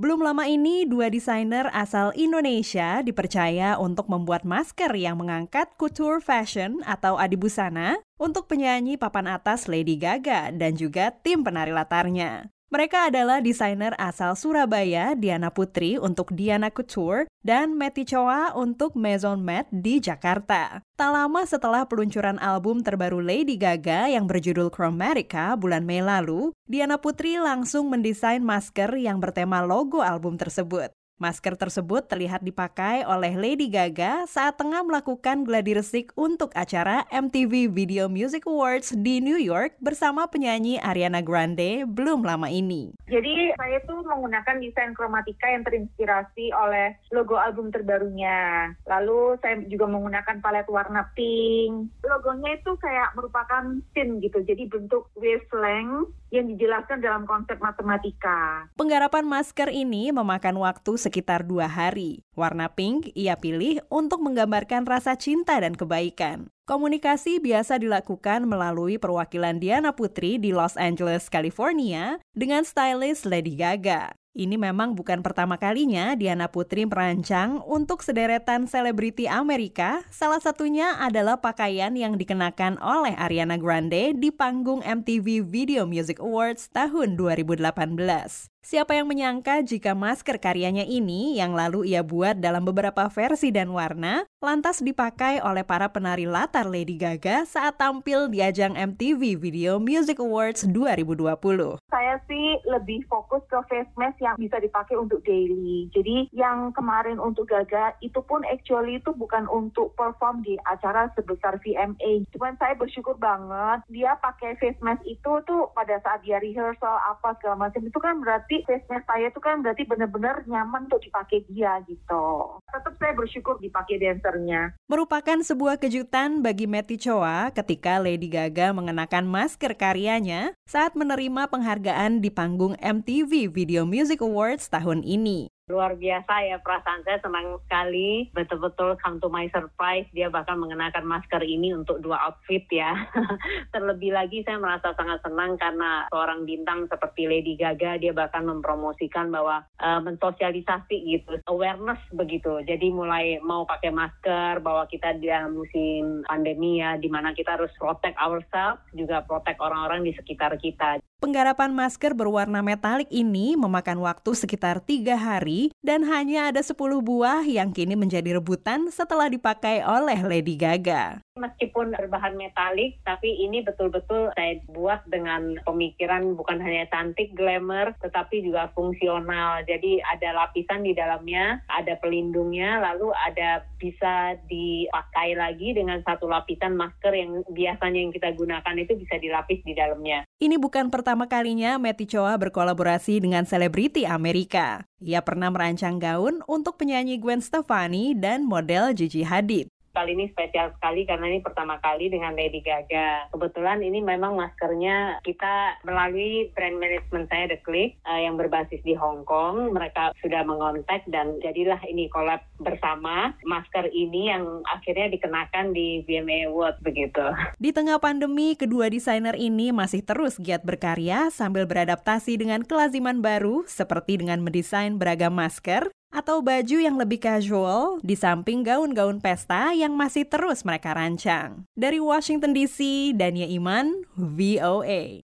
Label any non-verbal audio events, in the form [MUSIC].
Belum lama ini, dua desainer asal Indonesia dipercaya untuk membuat masker yang mengangkat couture fashion atau adibusana untuk penyanyi papan atas Lady Gaga dan juga tim penari latarnya. Mereka adalah desainer asal Surabaya, Diana Putri untuk Diana Couture, dan Meti Choa untuk Maison Met di Jakarta. Tak lama setelah peluncuran album terbaru Lady Gaga yang berjudul Chromatica bulan Mei lalu, Diana Putri langsung mendesain masker yang bertema logo album tersebut. Masker tersebut terlihat dipakai oleh Lady Gaga saat tengah melakukan gladi resik untuk acara MTV Video Music Awards di New York bersama penyanyi Ariana Grande belum lama ini. Jadi saya tuh menggunakan desain kromatika yang terinspirasi oleh logo album terbarunya. Lalu saya juga menggunakan palet warna pink. Logonya itu kayak merupakan scene gitu, jadi bentuk wavelength yang dijelaskan dalam konsep matematika. Penggarapan masker ini memakan waktu sekitar dua hari. Warna pink ia pilih untuk menggambarkan rasa cinta dan kebaikan. Komunikasi biasa dilakukan melalui perwakilan Diana Putri di Los Angeles, California dengan stylist Lady Gaga. Ini memang bukan pertama kalinya Diana Putri merancang untuk sederetan selebriti Amerika. Salah satunya adalah pakaian yang dikenakan oleh Ariana Grande di panggung MTV Video Music Awards tahun 2018. Siapa yang menyangka jika masker karyanya ini yang lalu ia buat dalam beberapa versi dan warna, lantas dipakai oleh para penari latar Lady Gaga saat tampil di ajang MTV Video Music Awards 2020. Saya sih lebih fokus ke face mask yang bisa dipakai untuk daily. Jadi yang kemarin untuk Gaga itu pun actually itu bukan untuk perform di acara sebesar VMA. Cuman saya bersyukur banget dia pakai face mask itu tuh pada saat dia rehearsal apa segala macam itu kan berarti berarti face saya itu kan berarti benar-benar nyaman untuk dipakai dia gitu. Tetap saya bersyukur dipakai dancernya. Merupakan sebuah kejutan bagi Matty Choa ketika Lady Gaga mengenakan masker karyanya saat menerima penghargaan di panggung MTV Video Music Awards tahun ini. Luar biasa ya perasaan saya senang sekali. Betul-betul come to my surprise dia bahkan mengenakan masker ini untuk dua outfit ya. [LAUGHS] Terlebih lagi saya merasa sangat senang karena seorang bintang seperti Lady Gaga dia bahkan mempromosikan bahwa uh, mensosialisasi gitu awareness begitu. Jadi mulai mau pakai masker bahwa kita di musim pandemi ya di mana kita harus protect ourselves juga protect orang-orang di sekitar kita. Penggarapan masker berwarna metalik ini memakan waktu sekitar tiga hari dan hanya ada 10 buah yang kini menjadi rebutan setelah dipakai oleh Lady Gaga. Meskipun berbahan metalik, tapi ini betul-betul saya buat dengan pemikiran bukan hanya cantik, glamour, tetapi juga fungsional. Jadi ada lapisan di dalamnya, ada pelindungnya, lalu ada bisa dipakai lagi dengan satu lapisan masker yang biasanya yang kita gunakan itu bisa dilapis di dalamnya. Ini bukan pertama kalinya Matty Choa berkolaborasi dengan selebriti Amerika. Ia pernah merancang gaun untuk penyanyi Gwen Stefani dan model Gigi Hadid. Kali ini spesial sekali karena ini pertama kali dengan Lady Gaga. Kebetulan ini memang maskernya kita melalui brand management saya The Click uh, yang berbasis di Hong Kong. Mereka sudah mengontak dan jadilah ini collab bersama masker ini yang akhirnya dikenakan di VMA Awards begitu. Di tengah pandemi, kedua desainer ini masih terus giat berkarya sambil beradaptasi dengan kelaziman baru seperti dengan mendesain beragam masker atau baju yang lebih casual di samping gaun-gaun pesta yang masih terus mereka rancang. Dari Washington DC, Dania Iman, VOA.